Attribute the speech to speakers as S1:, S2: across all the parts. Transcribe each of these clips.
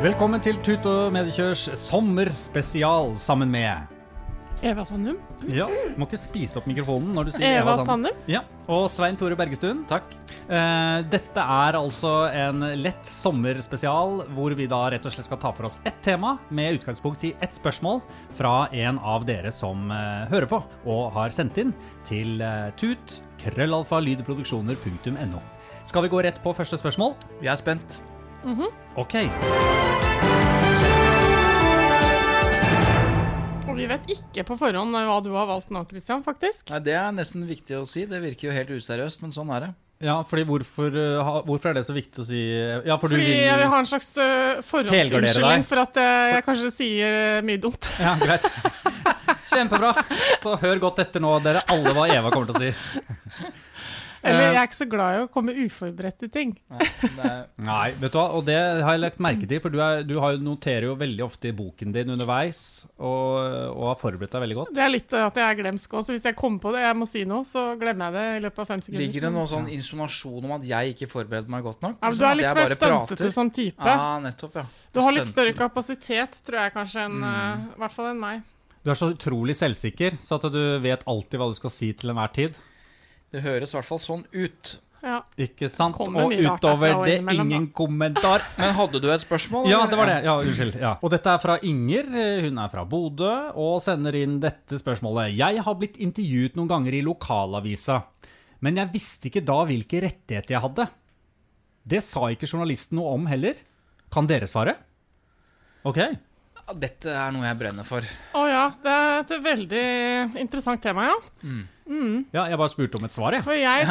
S1: Velkommen til Tut og Mediekjørs sommerspesial sammen med
S2: Eva Sandum.
S1: Ja, må ikke spise opp mikrofonen når du sier
S2: Eva
S1: Eva Sandum.
S2: Sandum.
S1: Ja, og Svein Tore Bergestuen.
S3: Takk.
S1: Eh, dette er altså en lett sommerspesial hvor vi da rett og slett skal ta for oss ett tema med utgangspunkt i ett spørsmål fra en av dere som eh, hører på og har sendt inn til eh, tut krøllalfa lydproduksjoner.no. Skal vi gå rett på første spørsmål?
S3: Vi er spent.
S1: Ok.
S2: Vi vet ikke på forhånd hva du har valgt nå, Christian, faktisk.
S3: Nei, Det er nesten viktig å si. Det virker jo helt useriøst, men sånn er det.
S1: Ja, fordi hvorfor, eh, hvorfor er det så viktig å si Ja, for du
S2: Fordi
S1: vil
S2: jeg vil ha en slags forhåndsunnskyldning for at eh, jeg kanskje sier eh, mye dumt.
S1: Ja, greit. Kjempebra. Så hør godt etter nå, dere alle, hva Eva kommer til å si.
S2: Eller jeg er ikke så glad i å komme uforberedt til ting.
S3: Nei,
S1: Nei, vet du hva, og det har jeg lagt merke til, for du, er, du har, noterer jo veldig ofte i boken din underveis, og, og har forberedt deg veldig godt.
S2: Det er litt at jeg er glemsk også. Hvis jeg kommer på det, jeg må si noe, så glemmer jeg det i løpet av fem sekunder.
S3: ligger det noen sånn insinuasjon om at jeg ikke forbereder meg godt nok?
S2: Ja, men
S3: Sånn
S2: du er litt mer stuntete som type.
S3: Ja, nettopp, ja.
S2: Du har litt større kapasitet, tror jeg kanskje, enn
S3: Mm.
S2: eh, i hvert fall enn meg.
S1: Du er så utrolig selvsikker, så at du vet alltid hva du skal si til enhver tid.
S3: Det høres i hvert fall sånn ut.
S2: Ja.
S1: Ikke sant?
S2: Kommer
S1: Og utover det, ingen kommentar.
S3: Men hadde du et spørsmål?
S1: Ja, det var det. Ja, unnskyld. Ja. Og dette er fra Inger. Hun er fra Bodø og sender inn dette spørsmålet. Jeg har blitt intervjuet noen ganger i lokalavisa, men jeg visste ikke da hvilke rettigheter jeg hadde. Det sa ikke journalisten noe om heller. Kan dere svare? Ok.
S3: Ja, Dette er noe jeg brenner for.
S2: Å ja, det er et veldig interessant tema, ja.
S1: Ja, jeg bare spurte om et svar, jeg.
S2: For jeg,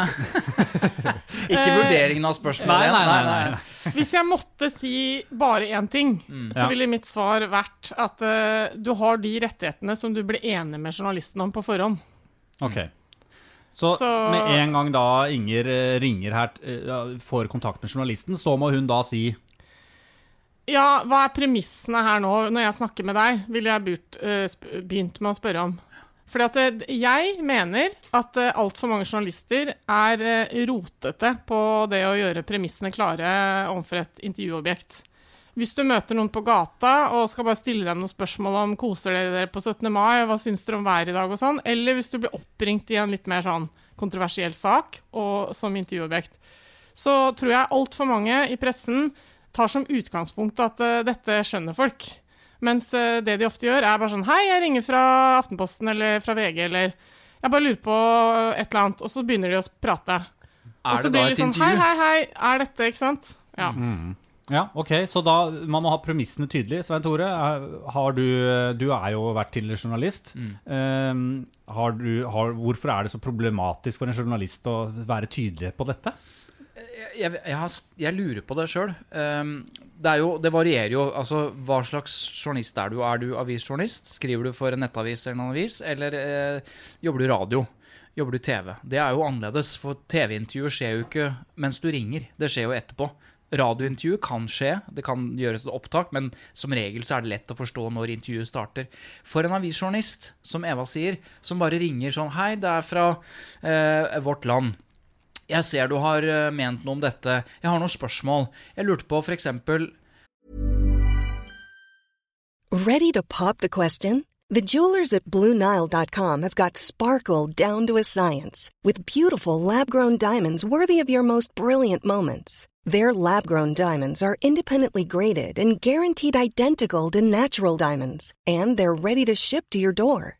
S3: Ikke
S2: Eh,
S3: vurderingen av spørsmålet.
S1: Nei, nei, nei. nei.
S2: hvis jeg måtte si bare én ting, så
S1: Ja.
S2: ville mitt svar vært at uh, du har de rettighetene som du ble enig med journalisten om på forhånd.
S1: Ok. Så,
S2: Så-
S1: med en gang da Inger eh, ringer her, eh, får kontakt med journalisten, så må hun da si
S2: Ja, hva er premissene her nå, når jeg snakker med deg, ville jeg burt, uh, begynt med å spørre om. Fordi at eh, jeg mener at uh, altfor mange journalister er eh, rotete på det å gjøre premissene klare overfor et intervjuobjekt. Hvis du møter noen på gata og skal bare stille dem noen spørsmål om koser dere dere på 17. mai, hva syns dere om været i dag og sånn, eller hvis du blir oppringt i en litt mer sånn kontroversiell sak og som intervjuobjekt, så tror jeg altfor mange i pressen tar som utgangspunkt at uh, dette skjønner folk. Mens uh, det de ofte gjør, er bare sånn Hei, jeg ringer fra Aftenposten eller fra VG, eller Jeg bare lurer på et eller annet, og så begynner de å prate. og
S3: Er
S2: så
S3: det
S2: blir
S3: da
S2: det
S3: et
S2: sånn Hei,
S3: intervju?
S2: hei, hei, er dette Ikke sant? Ja.
S1: Ja, ok, så da man må ha premissene tydelig. Svein Tore, har du, du er jo vært tidligere journalist. Eh, har du, har, hvorfor er det så problematisk for en journalist å være tydelig på dette?
S3: Jeg, jeg, har, jeg lurer på det sjøl. det, er det varierer jo. Altså, hva slags journalist er du? Er du avisjournalist? Skriver du for en nettavis eller en avis? Eller eh, jobber du radio? Jobber du TV? Det er jo annerledes, for TV-intervjuer skjer jo ikke mens du ringer. Det skjer jo etterpå. Radiointervju kan skje, det kan gjøres et opptak, men som regel så er det lett å forstå når intervjuet starter. For en avisjournalist, som Eva sier, som bare ringer sånn Hei, det er fra eh, Vårt Land. Jeg ser du har eh, ment noe om dette. Jeg har noen spørsmål. Jeg lurte på.
S4: Ready to pop the question? The jewelers at BlueNile.com have got sparkle down to a science with beautiful lab grown diamonds worthy of your most brilliant moments. Their lab grown diamonds are independently graded and guaranteed identical to natural diamonds, and they're ready to ship to your door.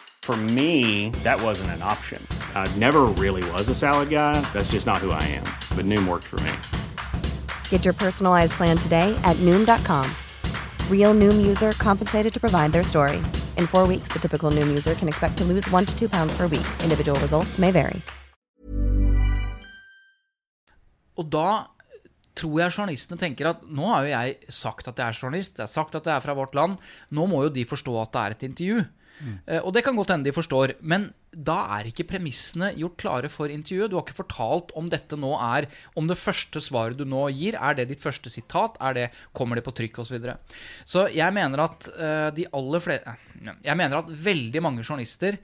S5: For me, that wasn't an option. I never really was a salad guy. That's just not who I am. But Noom worked for me.
S6: Get your personalized plan today at Noom.com. Real Noom user compensated to provide their story. In four weeks, the typical Noom user can expect to lose one to two pounds per week. Individual results may vary.
S3: Og da tror jeg journalistene tenker at nå har jo jeg sagt at jeg er journalist, jeg har sagt at jeg er fra vårt land, nå må jo de forstå at det er et intervju. Eh, og det kan godt hende de forstår, men da er ikke premissene gjort klare for intervjuet. Du har ikke fortalt om dette nå er Om det første svaret du nå gir, er det ditt første sitat? Er det, kommer det på trykk osv.? Så, videre. så jeg mener at eh, de aller flere Jeg mener at veldig mange journalister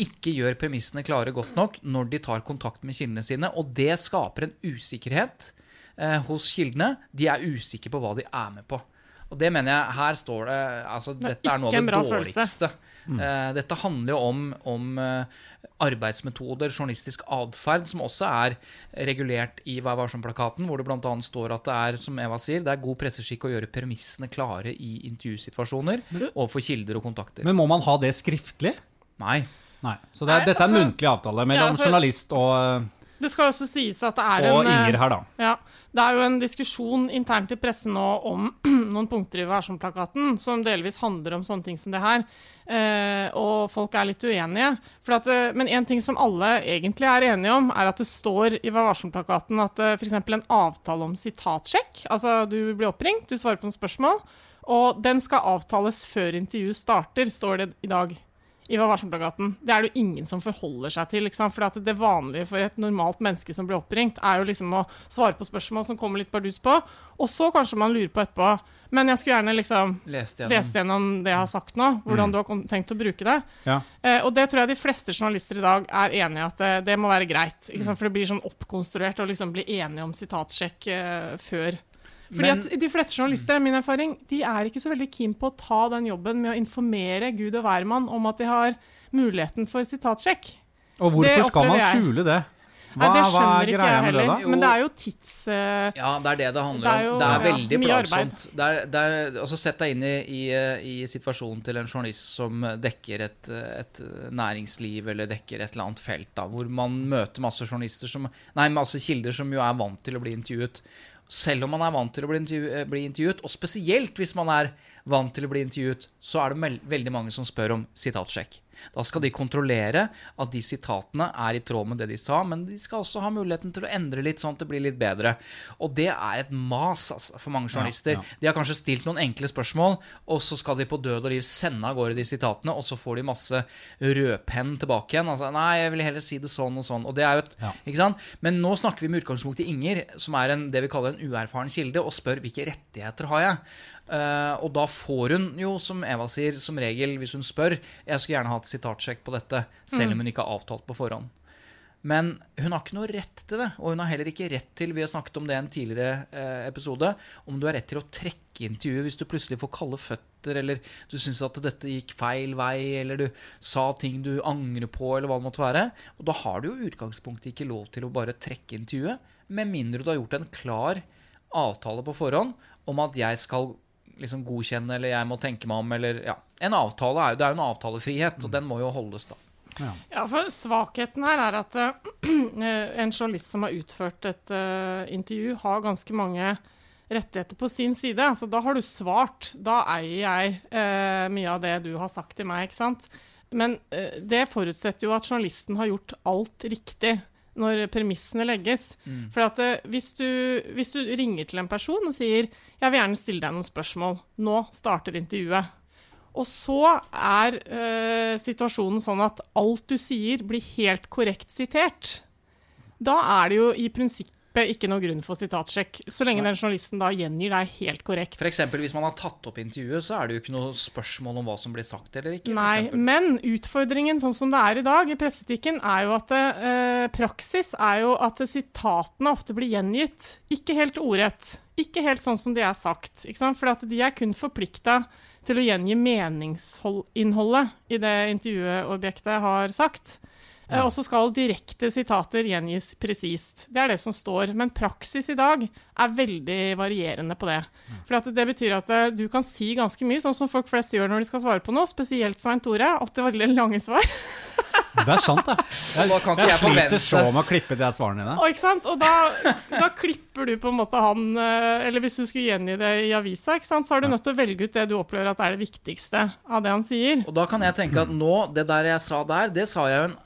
S3: ikke gjør premissene klare godt nok når de tar kontakt med kildene sine, og det skaper en usikkerhet eh, hos kildene. De er usikre på hva de er med på. Og det mener jeg, her står det altså,
S2: Det
S3: Dette er noe av det dårligste. Eh, dette handler jo om, om eh, arbeidsmetoder, journalistisk atferd, som også er regulert i Vær varsom-plakaten, hvor det bl.a. står at det er, som Eva sier, det er god presseskikk å gjøre premissene klare i intervjusituasjoner overfor kilder og kontakter.
S1: Men må man ha det skriftlig?
S3: Nei.
S1: Nei. Så det er,
S2: Nei,
S1: dette er en
S2: altså-
S1: muntlig avtale mellom
S2: Ja, altså-
S1: journalist og,
S2: Det skal også sies at det er
S1: og
S2: en eh,
S1: Inger her, da.
S2: Ja, Det er jo en diskusjon internt i pressen nå om noen punkter i Varsom-plakaten som delvis handler om sånne ting som det her. Eh, og folk er litt uenige. At, eh, men en ting som alle egentlig er enige om, er at det står i Vær varsom-plakaten at eh, f.eks. en avtale om sitatsjekk Altså, du blir oppringt, du svarer på noen spørsmål, og den skal avtales før intervjuet starter, står det i dag. I Vær varsom-plakaten. Det er det jo ingen som forholder seg til. Ikke sant? For at det vanlige for et normalt menneske som blir oppringt, er jo liksom å svare på spørsmål som kommer litt bardus på, og så kanskje man lurer på etterpå. Men jeg skulle gjerne liksom
S3: Lest gjennom.
S2: lest gjennom det jeg har sagt nå, hvordan du har tenkt å bruke det.
S1: Ja.
S2: Eh, og det tror jeg de fleste journalister i dag er enig i at det, det må være greit. Ikke sant? For det blir sånn oppkonstruert å liksom bli enige om sitatsjekk eh, før. Fordi
S3: Men-
S2: at De fleste journalister er min erfaring, de er ikke så veldig keen på å ta den jobben med å informere Gud og hvermann om at de har muligheten for sitatsjekk.
S1: Og hvorfor
S2: Det
S1: skal man skjule det?
S2: Nei, det
S1: hva
S2: skjønner
S1: er
S2: ikke
S1: greia
S2: jeg
S1: med det,
S2: heller.
S1: da?
S2: Men det er jo tids... Uh,
S3: Ja, det er det det handler
S2: Det er
S3: om.
S2: jo-
S3: Det er veldig
S2: ja,
S3: plagsomt. Det er, det er, altså Sett deg inn i, i, i situasjonen til en journalist som dekker et, et næringsliv eller dekker et eller annet felt, da, hvor man møter masse journalister som Nei, masse kilder som jo er vant til å bli intervjuet. Selv om man er vant til å bli, intervju, eh, bli intervjuet, og spesielt hvis man er vant til å bli intervjuet, så er det veldig mange som spør om sitatsjekk. Da skal de kontrollere at de sitatene er i tråd med det de sa, men de skal også ha muligheten til å endre litt, sånn at det blir litt bedre. Og det er et mas altså, for mange journalister.
S1: ja.
S3: De har kanskje stilt noen enkle spørsmål, og så skal de på død og liv sende av gårde de sitatene, og så får de masse rødpenn tilbake igjen. Altså, nei, jeg vil heller si det sånn og sånn. Og det er jo et,
S1: Ja.
S3: ikke sant? Men nå snakker vi med utgangspunkt i Inger, som er en, det vi kaller en uerfaren kilde, og spør hvilke rettigheter har jeg. Eh, og da får hun jo, som Eva sier, som regel hvis hun spør Jeg skulle gjerne hatt sitatsjekk på dette, selv om hun ikke har avtalt på forhånd. Men hun har ikke noe rett til det. Og hun har heller ikke rett til vi har snakket om det i en tidligere eh, episode, om du har rett til å trekke intervjuet hvis du plutselig får kalde føtter, eller du syns at dette gikk feil vei, eller du sa ting du angrer på, eller hva det måtte være. Og da har du jo utgangspunktet ikke lov til å bare trekke intervjuet, med mindre du har gjort en klar avtale på forhånd om at jeg skal liksom godkjenne, eller jeg må tenke meg om, eller ja. En avtale er jo, det er jo en avtalefrihet, og den må jo holdes, da.
S2: Ja, for svakheten her er at uh, en journalist som har utført et uh, intervju, har ganske mange rettigheter på sin side. Altså, da har du svart. Da eier jeg uh, mye av det du har sagt til meg, ikke sant. Men det forutsetter jo at journalisten har gjort alt riktig når premissene legges. For at eh, hvis, du, hvis du ringer til en person og sier 'Jeg vil gjerne stille deg noen spørsmål', nå starter intervjuet. Og så er eh, situasjonen sånn at alt du sier, blir helt korrekt sitert. Da er det jo i prinsippet prinsippet ikke noe grunn for sitatsjekk, så lenge den journalisten da gjengir deg helt korrekt.
S3: Eksempel, hvis man har tatt opp intervjuet, så er det jo ikke noe spørsmål om hva som blir sagt eller ikke.
S2: Nei, men utfordringen sånn som det er i dag i presseetikken, er jo at eh, praksis er jo at sitatene ofte blir gjengitt. Ikke helt ordrett. Ikke helt sånn som de er sagt. Ikke sant? For de er kun forplikta til å gjengi meningsinnholdet i det intervjuobjektet har sagt. Eh, Og så skal direkte sitater gjengis presist. Det er det som står. Men praksis i dag er veldig varierende på det. For at det betyr at eh, du kan si ganske mye, sånn som folk flest gjør når de skal svare på noe. Spesielt Svein Tore. Alltid veldig lange svar.
S1: Det er sant, det. Jeg, jeg
S3: jeg
S1: sliter så med å klippe de svarene dine.
S2: Og, ikke sant? og da, da klipper du på en måte han eh, Eller hvis du skulle gjengi det i avisa, ikke sant? så er du nødt til å velge ut det du opplever at er det viktigste av det han sier.
S3: Og da kan jeg tenke at nå, det der jeg sa der, det sa jeg jo en,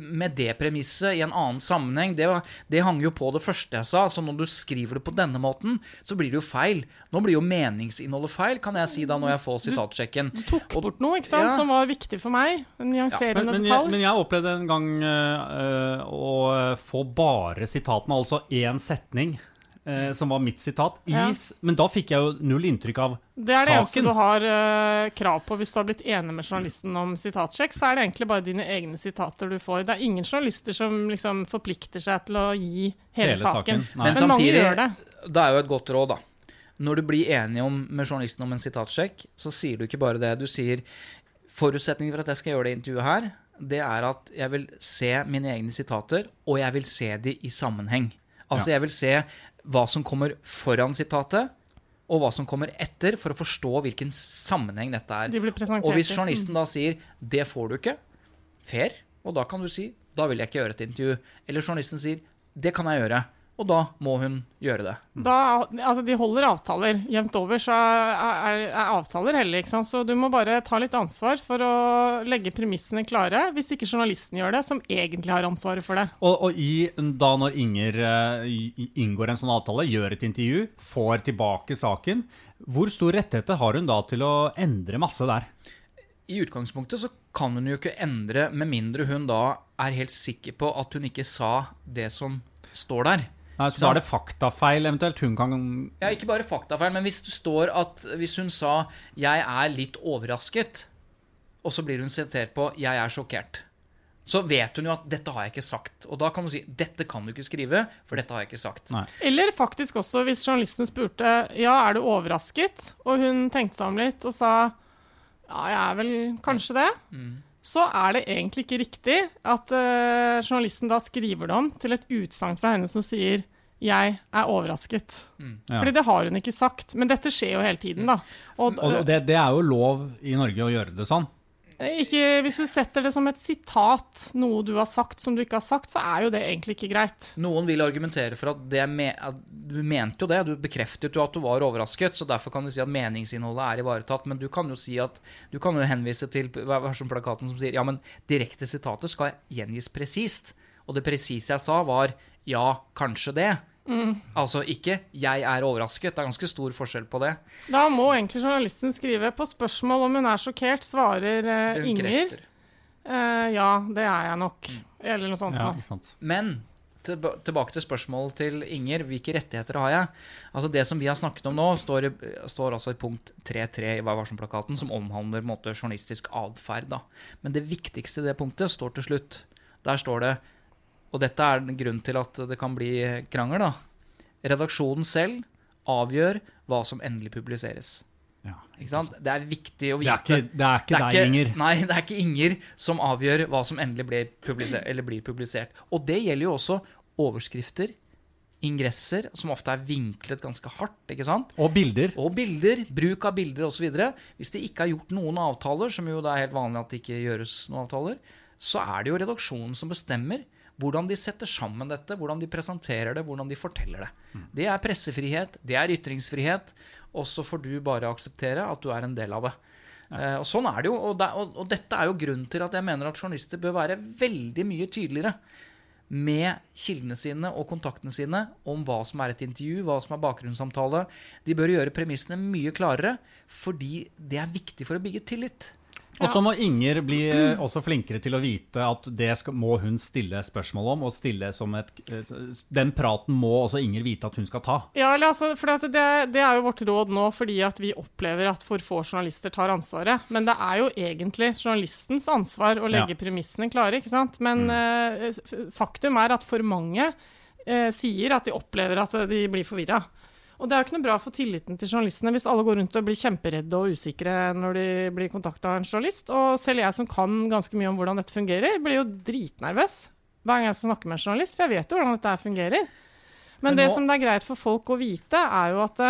S3: med det premisset i en annen sammenheng. Det, det hang jo på det første jeg sa. Så når du skriver det på denne måten, så blir det jo feil. Nå blir jo meningsinnholdet feil, kan jeg si da når jeg får sitatsjekken.
S2: Du tok
S3: Og-
S2: bort noe ikke sant?
S3: Ja.
S2: som var viktig for meg. En nyanserende ja.
S1: men, men,
S2: detalj.
S1: men jeg opplevde en gang øh, å få bare sitatene, altså én setning, øh, som var mitt sitat.
S2: Ja.
S1: Men da fikk jeg jo null inntrykk av saken.
S2: Det er det eneste du har eh, krav på hvis du har blitt enig med journalisten om sitatsjekk. Så er det egentlig bare dine egne sitater du får. Det er ingen journalister som liksom forplikter seg til å gi hele,
S1: Hele
S2: saken.
S1: saken.
S3: Men,
S2: Men
S3: samtidig, mange
S2: gjør det.
S3: det er jo et godt råd, da. Når du blir enig om, med journalisten om en sitatsjekk, så sier du ikke bare det. Du sier forutsetningen for at jeg skal gjøre det intervjuet her, det er at jeg vil se mine egne sitater, og jeg vil se de i sammenheng. Altså, jeg vil se hva som kommer foran sitatet, og hva som kommer etter, for å forstå hvilken sammenheng dette er.
S2: De blir
S3: Og hvis journalisten da sier 'det får du ikke', fair, og da kan du si 'da vil jeg ikke gjøre et intervju'. Eller journalisten sier 'det kan jeg gjøre', og da må hun gjøre det.
S2: Da, altså de holder avtaler. Jevnt over så er, er, er avtaler hellig. ikke sant? Så du må bare ta litt ansvar for å legge premissene klare, hvis ikke journalisten gjør det, som egentlig har ansvaret for det.
S1: Og, og i, da når Inger uh, inngår en sånn avtale, gjør et intervju, får tilbake saken, hvor stor rettigheter har hun da til å endre masse der?
S3: I utgangspunktet så kan hun jo ikke endre med mindre hun da er helt sikker på at hun ikke sa det som står der.
S1: Nei, så da er det faktafeil eventuelt hun kan
S3: Ja, ikke bare faktafeil, men hvis det står at hvis hun sa 'jeg er litt overrasket', og så blir hun sitert på 'jeg er sjokkert', så vet hun jo at 'dette har jeg ikke sagt'. Og da kan hun si 'dette kan du ikke skrive, for dette har jeg ikke sagt'.
S1: Nei.
S2: Eller faktisk også hvis journalisten spurte ja, er du overrasket, og hun tenkte seg om litt og sa ja, jeg er vel kanskje det, så er det egentlig ikke riktig at uh, journalisten da skriver det om til et utsagn fra henne som sier jeg er overrasket.
S1: Ja.
S2: Fordi det har hun ikke sagt. Men dette skjer jo hele tiden, da. Og,
S1: Og det, det er jo lov i Norge å gjøre det sånn.
S2: Ikke, hvis du setter det som et sitat, noe du har sagt som du ikke har sagt, så er jo det egentlig ikke greit.
S3: Noen vil argumentere for at, me at du mente jo det, du bekreftet jo at du var overrasket, så derfor kan du si at meningsinnholdet er ivaretatt. Men du kan jo si at du kan jo henvise til hva som plakaten som sier ja, men direkte sitater skal gjengis presist. Og det presise jeg sa, var ja, kanskje det. Altså ikke 'jeg er overrasket'. Det er ganske stor forskjell på det.
S2: Da må egentlig journalisten skrive på spørsmål om hun er sjokkert, svarer
S3: uh,
S2: Inger. Eh, ja, det er jeg nok. Eller noe sånt.
S1: Ja, ikke sant?
S3: Men tilbake til spørsmålet til Inger. Hvilke rettigheter har jeg? Altså Det som vi har snakket om nå, står, i, står altså i punkt 3.3 i Vær varsom-plakaten, som omhandler på en måte, journalistisk atferd. Men det viktigste i det punktet står til slutt. Der står det, og dette er grunnen grunn til at det kan bli krangel, da. Redaksjonen selv avgjør hva som endelig publiseres.
S1: Ja?
S3: Det er viktig å
S1: Det er
S3: vite.
S1: ikke, det er ikke deg, Inger.
S3: Nei, det er ikke Inger som avgjør hva som endelig blir publisert. Eller blir publisert. Og det gjelder jo også overskrifter, ingresser, som ofte er vinklet ganske hardt. ikke sant?
S1: Og bilder.
S3: Og bilder, bruk av bilder osv. Hvis det ikke er gjort noen avtaler, som jo det er helt vanlig at det ikke gjøres noen avtaler, så er det jo redaksjonen som bestemmer hvordan de setter sammen dette, hvordan de presenterer det, hvordan de forteller det. Det er pressefrihet, det er ytringsfrihet, og så får du bare akseptere at du er en del av det. Eh, og sånn er det jo, og, det, og, og dette er jo grunnen til at jeg mener at journalister bør være veldig mye tydeligere med kildene sine og kontaktene sine om hva som er et intervju, hva som er bakgrunnssamtale. De bør gjøre premissene mye klarere, fordi det er viktig for å bygge tillit.
S1: Og så må Inger bli eh, også flinkere til å vite at det skal, må hun stille spørsmål om. og stille som et, eh, Den praten må også Inger vite at hun skal ta.
S2: Ja, altså, for det, det, er jo vårt råd nå fordi at vi opplever at for få journalister tar ansvaret. Men det er jo egentlig journalistens ansvar å legge
S1: Ja.
S2: premissene klare. ikke sant? Men mm. faktum er at for mange eh, sier at de opplever at eh, de blir forvirra. Og det er jo ikke noe bra for tilliten til journalistene hvis alle går rundt og blir kjemperedde og usikre når de blir kontakta av en journalist. Og selv jeg som kan ganske mye om hvordan dette fungerer, blir jo dritnervøs hver gang jeg snakker med en journalist, for jeg vet jo hvordan dette fungerer. Men,
S3: Men
S2: det som det er greit for folk å vite, er jo at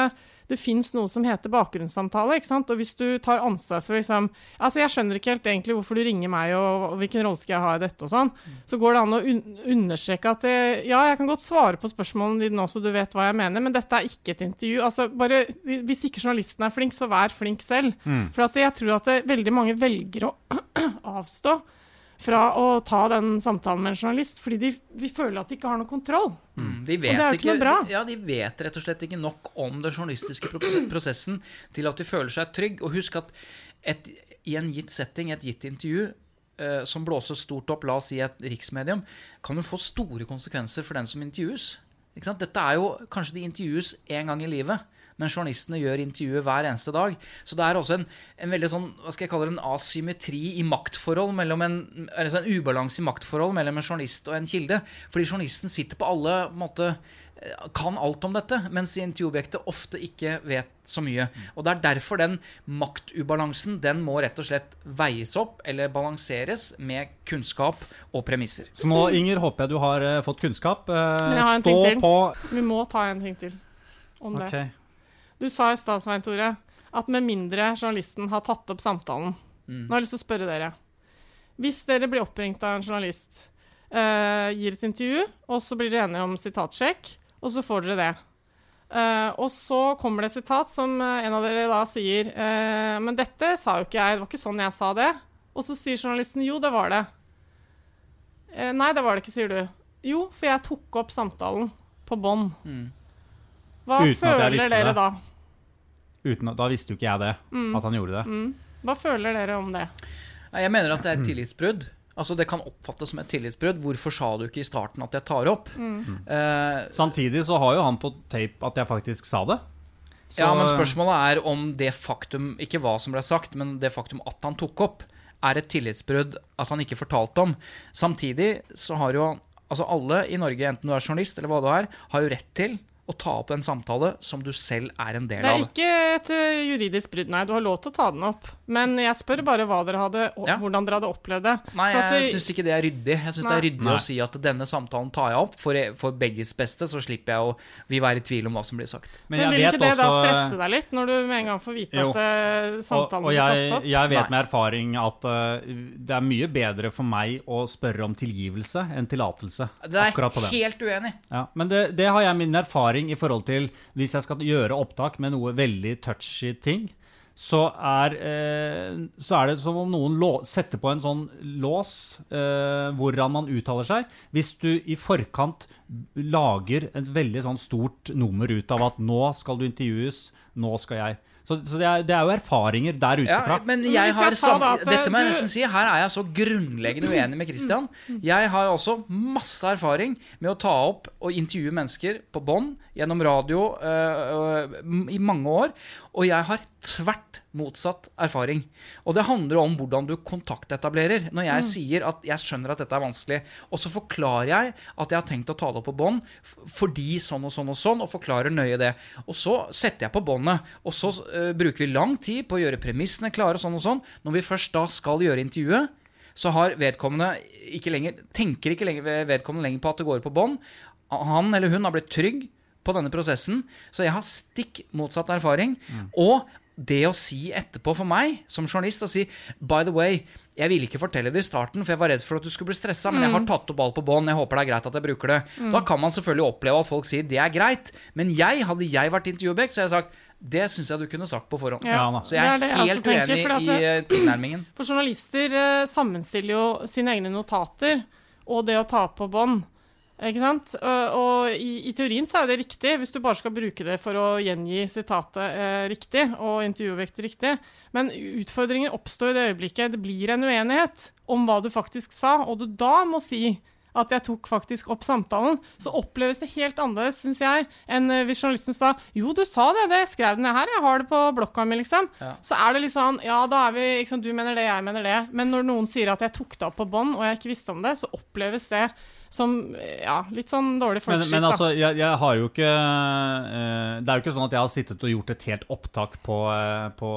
S2: det, fins noe som heter bakgrunnssamtale. ikke sant? Og hvis du tar ansvar for liksom Altså, jeg skjønner ikke helt egentlig hvorfor du ringer meg, og, og hvilken rolle skal jeg ha i dette, og sånn. Så går det an å un understreke at det, ja, jeg kan godt svare på spørsmålene dine nå, så du vet hva jeg mener, men dette er ikke et intervju. Altså, bare Hvis ikke journalisten er flink, så vær flink selv. For at jeg tror at det, veldig mange velger å avstå fra å ta den samtalen med en journalist, fordi de, de føler at de ikke har noe kontroll.
S3: Mm, De
S2: Og
S3: vet
S2: det er jo ikke noe bra.
S3: Ja, de vet rett og slett ikke nok om den journalistiske prosessen til at de føler seg trygg. Og husk at et, i en gitt setting, et gitt intervju, eh, som blåses stort opp, la oss si et riksmedium, kan jo få store konsekvenser for den som intervjues. Ikke sant? Dette er jo Kanskje de intervjues én gang i livet. Men journalistene gjør intervjuet hver eneste dag. Så det er også en, en veldig sånn, hva skal jeg kalle det, en asymmetri i maktforhold mellom en, altså en ubalanse i maktforhold mellom en journalist og en kilde. Fordi journalisten sitter på alle på en måte, eh, kan alt om dette, mens intervjuobjektet ofte ikke vet så mye. Og det er derfor den maktubalansen den må rett og slett veies opp eller balanseres med kunnskap og premisser.
S1: Så nå, Inger, håper jeg du har eh, fått kunnskap. Eh,
S2: Men jeg har en
S1: stå
S2: ting til.
S1: på
S2: Vi må ta en ting til om det. Du sa i stad, Svein Tore, at med mindre journalisten har tatt opp samtalen Nå har jeg lyst til å spørre dere. Hvis dere blir oppringt av en journalist, uh, gir et intervju, og så blir dere enige om sitatsjekk, og så får dere det. Uh, og så kommer det et sitat som eh, en av dere da sier uh, Men dette sa jo ikke jeg, det var ikke sånn jeg sa det. Og så sier journalisten jo, det var det. Eh, nei, det var det ikke, sier du. Jo, for jeg tok opp samtalen på bånd. Hva
S1: Uten
S2: føler dere da?
S1: Uten, da visste jo ikke jeg det,
S2: Mm.
S1: at han gjorde det.
S2: Hva føler dere om det?
S3: Jeg mener at det er et tillitsbrudd. Altså Det kan oppfattes som et tillitsbrudd. Hvorfor sa du ikke i starten at jeg tar opp? Eh,
S1: Samtidig så har jo han på tape at jeg faktisk sa det. Så-
S3: ja, men spørsmålet er om det faktum, ikke hva som ble sagt, men det faktum at han tok opp, er et tillitsbrudd at han ikke fortalte om. Samtidig så har jo altså alle i Norge, enten du er journalist eller hva du er, har jo rett til å ta opp en samtale som du selv er en del av.
S2: Det er
S3: av.
S2: ikke et eh, juridisk brudd, nei. Du har lov til å ta den opp. Men jeg spør bare hva dere hadde, og
S3: Ja.
S2: hvordan dere hadde opplevd det.
S3: Nei, jeg
S2: det-
S3: syns ikke det er ryddig. Jeg synes det er ryddig
S1: Nei.
S3: å si at denne samtalen tar jeg opp for, for begges beste, så slipper jeg å vi være i tvil om hva som blir sagt.
S1: Men
S2: Men
S1: jeg
S2: vil
S1: vet
S2: ikke det da stresse deg litt, når du med en gang får vite
S1: Jo.
S2: at samtalen
S1: Og, og
S2: blir
S1: jeg,
S2: tatt opp?
S1: jeg vet
S3: Nei.
S1: med erfaring at uh, det er mye bedre for meg å spørre om tilgivelse enn tillatelse.
S3: Det er
S1: jeg
S3: helt uenig.
S1: Ja, men det, det har jeg min erfaring i forhold til hvis jeg skal gjøre opptak med noe veldig touchy ting. Så er, eh, så er det som om noen setter på en sånn lås eh, hvordan man uttaler seg. Hvis du i forkant lager et veldig sånn stort nummer ut av at nå skal du intervjues, nå skal jeg Så, så det, er, det er jo erfaringer der ute fra.
S3: Ja,
S2: Men
S3: jeg har sam-
S2: at,
S3: Dette må jeg nesten si. Her er jeg så grunnleggende uenig med Christian. Jeg har også masse erfaring med å ta opp og intervjue mennesker på bånd gjennom radio øh, øh, i mange år. Og jeg har tvert motsatt erfaring. Og det handler om hvordan du kontaktetablerer. Når jeg sier at jeg skjønner at dette er vanskelig, og så forklarer jeg at jeg har tenkt å ta det opp på bånd fordi sånn og sånn og sånn, og forklarer nøye det. Og så setter jeg på båndet, og så uh, bruker vi lang tid på å gjøre premissene klare og sånn og sånn. Når vi først da skal gjøre intervjuet, så har vedkommende ikke lenger, tenker ikke lenger, vedkommende lenger på at det går på bånd. Han eller hun har blitt trygg på denne prosessen, så jeg har stikk motsatt erfaring. Og det å si etterpå for meg, som journalist, å si By the way, jeg ville ikke fortelle det i starten, for jeg var redd for at du skulle bli stressa, men jeg har tatt opp alt på bånd, jeg håper det er greit at jeg bruker det. Da kan man selvfølgelig oppleve at folk sier det er greit, men jeg, hadde jeg vært intervjuobjekt, så hadde jeg sagt det syns jeg du kunne sagt på forhånd.
S1: Ja, da.
S3: Så jeg
S2: Det
S3: er,
S2: er det jeg
S3: helt
S2: tenker,
S3: uenig
S2: for
S3: i eh, tilnærmingen.
S2: For journalister eh, sammenstiller jo sine egne notater og det å ta på bånd Ikke sant? Og, og i, i teorien så er det riktig, hvis du bare skal bruke det for å gjengi sitatet eh, riktig og intervjuobjektet riktig. Men utfordringen oppstår i det øyeblikket det blir en uenighet om hva du faktisk sa, og du da må si at jeg tok faktisk opp samtalen, så oppleves det helt annerledes, syns jeg, enn eh, hvis journalisten sa jo, du sa det, det skrev den her, jeg har det på blokka mi, liksom.
S3: Ja.
S2: Så er det litt sånn ja, da er vi liksom, du mener det, jeg mener det. Men når noen sier at jeg tok det opp på bånd, og jeg ikke visste om det, så oppleves det som ja, litt sånn dårlig
S1: Men,
S2: folkeskikk,
S1: men
S2: da.
S1: altså, jeg, jeg har jo ikke eh, Det er jo ikke sånn at jeg har sittet og gjort et helt opptak på, eh, på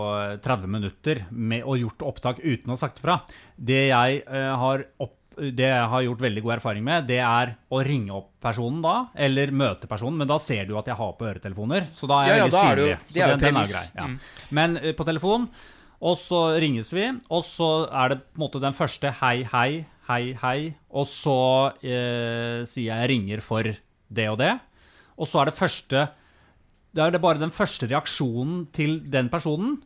S1: 30 minutter med, og gjort opptak uten å ha sagt fra. Det jeg, eh, har opp, det jeg har gjort veldig god erfaring med, det er å ringe opp personen da, eller møte personen, men da ser du at jeg har på øretelefoner, så da er jeg
S3: Ja, ja,
S1: veldig
S3: synlig. er det det
S1: Så
S3: er
S1: den, den er grei. Ja.
S3: Mm.
S1: Men på telefon, og så ringes vi, og så er det på en måte den første hei, hei, hei, hei, og så eh, sier jeg ringer for det og det, og så er det første det er det bare den første reaksjonen til den personen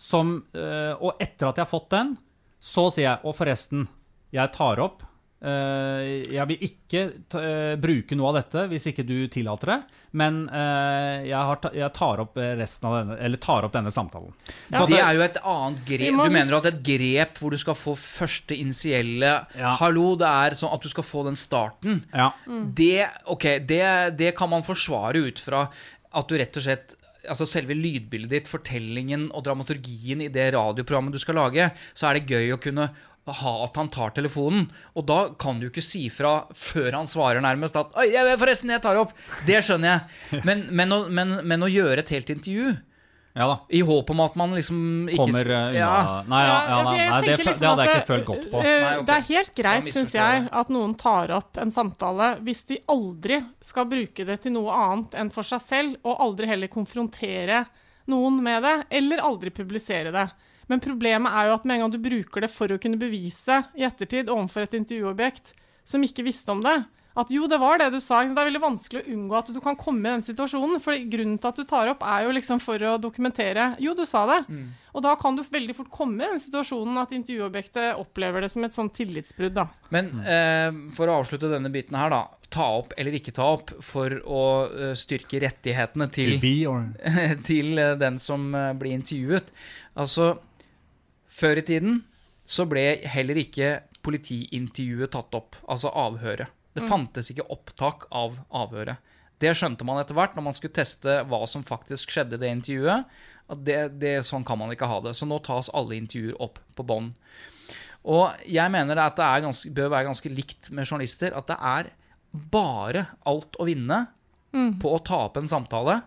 S1: som eh, Og etter at jeg har fått den, så sier jeg Og forresten, jeg tar opp. Eh, jeg vil ikke ta, uh, bruke noe av dette hvis ikke du tillater det, men uh, jeg, har ta, jeg tar opp resten av denne Eller tar opp denne samtalen. Ja,
S3: det er jo et annet grep. Du mener at et grep hvor du skal få første initielle
S1: Ja.
S3: Hallo, det er sånn at du skal få den starten.
S1: Ja.
S3: Det, okay, det, det kan man forsvare ut fra at du rett og slett Altså Selve lydbildet ditt, fortellingen og dramaturgien i det radioprogrammet du skal lage, så er det gøy å kunne at han tar telefonen. Og da kan du ikke si fra før han svarer nærmest at 'Oi, jeg, forresten, jeg tar opp'. Det skjønner jeg. Men, men, å, men, men å gjøre et helt intervju
S1: ja da.
S3: i håp om at man liksom ikke
S1: Kommer eh, unna
S3: Ja.
S1: Nei, ja, ja, nei, nei det,
S2: liksom
S1: det hadde jeg ikke følt godt på.
S2: eh,
S3: Nei, okay.
S2: Det er helt greit, syns jeg,
S3: jeg.
S2: at noen tar opp en samtale hvis de aldri skal bruke det til noe annet enn for seg selv, og aldri heller konfrontere noen med det, eller aldri publisere det. Men problemet er jo at med en gang du bruker det for å kunne bevise i ettertid overfor et intervjuobjekt som ikke visste om det, at jo, det var det du sa. Det er veldig vanskelig å unngå at du kan komme i den situasjonen. For grunnen til at du tar opp, er jo liksom for å dokumentere Jo, du sa det.
S3: Mm.
S2: Og da kan du veldig fort komme i den situasjonen at intervjuobjektet opplever det som et sånn tillitsbrudd, da.
S3: Men eh, for å avslutte denne biten her, da. Ta opp eller ikke ta opp for å eh, styrke rettighetene til, til eh, den som eh, blir intervjuet. Altså, før i tiden så ble heller ikke politiintervjuet tatt opp, altså avhøret. Det fantes ikke opptak av avhøret. Det skjønte man etter hvert når man skulle teste hva som faktisk skjedde i det intervjuet. At det, det, sånn kan man ikke ha det. Så nå tas alle intervjuer opp på bånd. Og jeg mener det at det er ganske, bør være ganske likt med journalister. At det er bare alt å vinne på å ta opp en samtale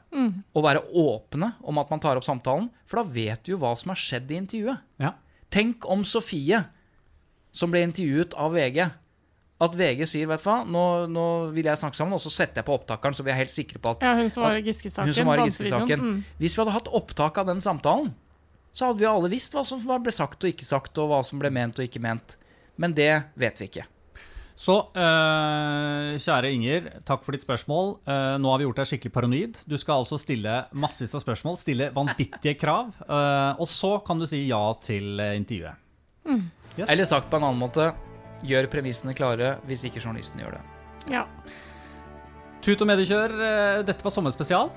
S3: og være åpne om at man tar opp samtalen. For da vet du jo hva som har skjedd i intervjuet.
S1: Ja.
S3: Tenk om Sofie, som ble intervjuet av VG, at VG sier vet du hva, nå, nå vil jeg snakke sammen, og så setter jeg på opptakeren, så vi er helt sikre på at
S2: Ja, hun som var i Giske-saken. Mm.
S3: Hvis vi hadde hatt opptak av den samtalen, så hadde vi alle visst hva som ble sagt og ikke sagt, og hva som ble ment og ikke ment. Men det vet vi ikke.
S1: Så eh, kjære Inger, takk for ditt spørsmål. Eh, nå har vi gjort deg skikkelig paranoid. Du skal altså stille massevis av spørsmål, stille vanvittige krav, eh, og så kan du si ja til intervjuet. intervjuet. Yes.
S3: Eller sagt på en annen måte, gjør premissene klare hvis ikke journalisten gjør det.
S2: Ja.
S1: Tut og mediekjør, eh, dette var sommerspesial.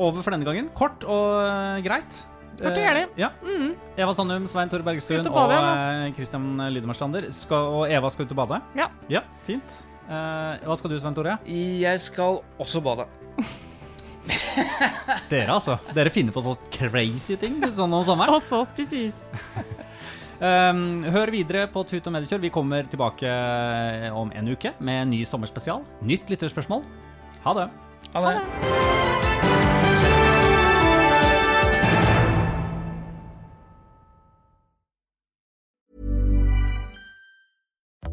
S1: Over for denne gangen. Kort og eh, greit.
S2: Kort er
S1: det. Ja. Mm. Eva Sandum, Svein Tore Bergstuen
S2: og
S1: og
S2: bade,
S1: og Christian Lydemarstander. Og Eva skal ut og bade.
S2: Ja.
S1: Ja, fint. Eh, hva skal du, Svein Tore?
S3: Jeg skal også bade.
S1: Dere, altså. Dere finner på så crazy ting sånn om sommeren.
S2: Og så spises.
S1: Um, hør videre på Tut og mediekjør. Vi kommer tilbake eh, om en uke med en ny sommerspesial. Nytt lytterspørsmål. Ha det.
S3: Ha det.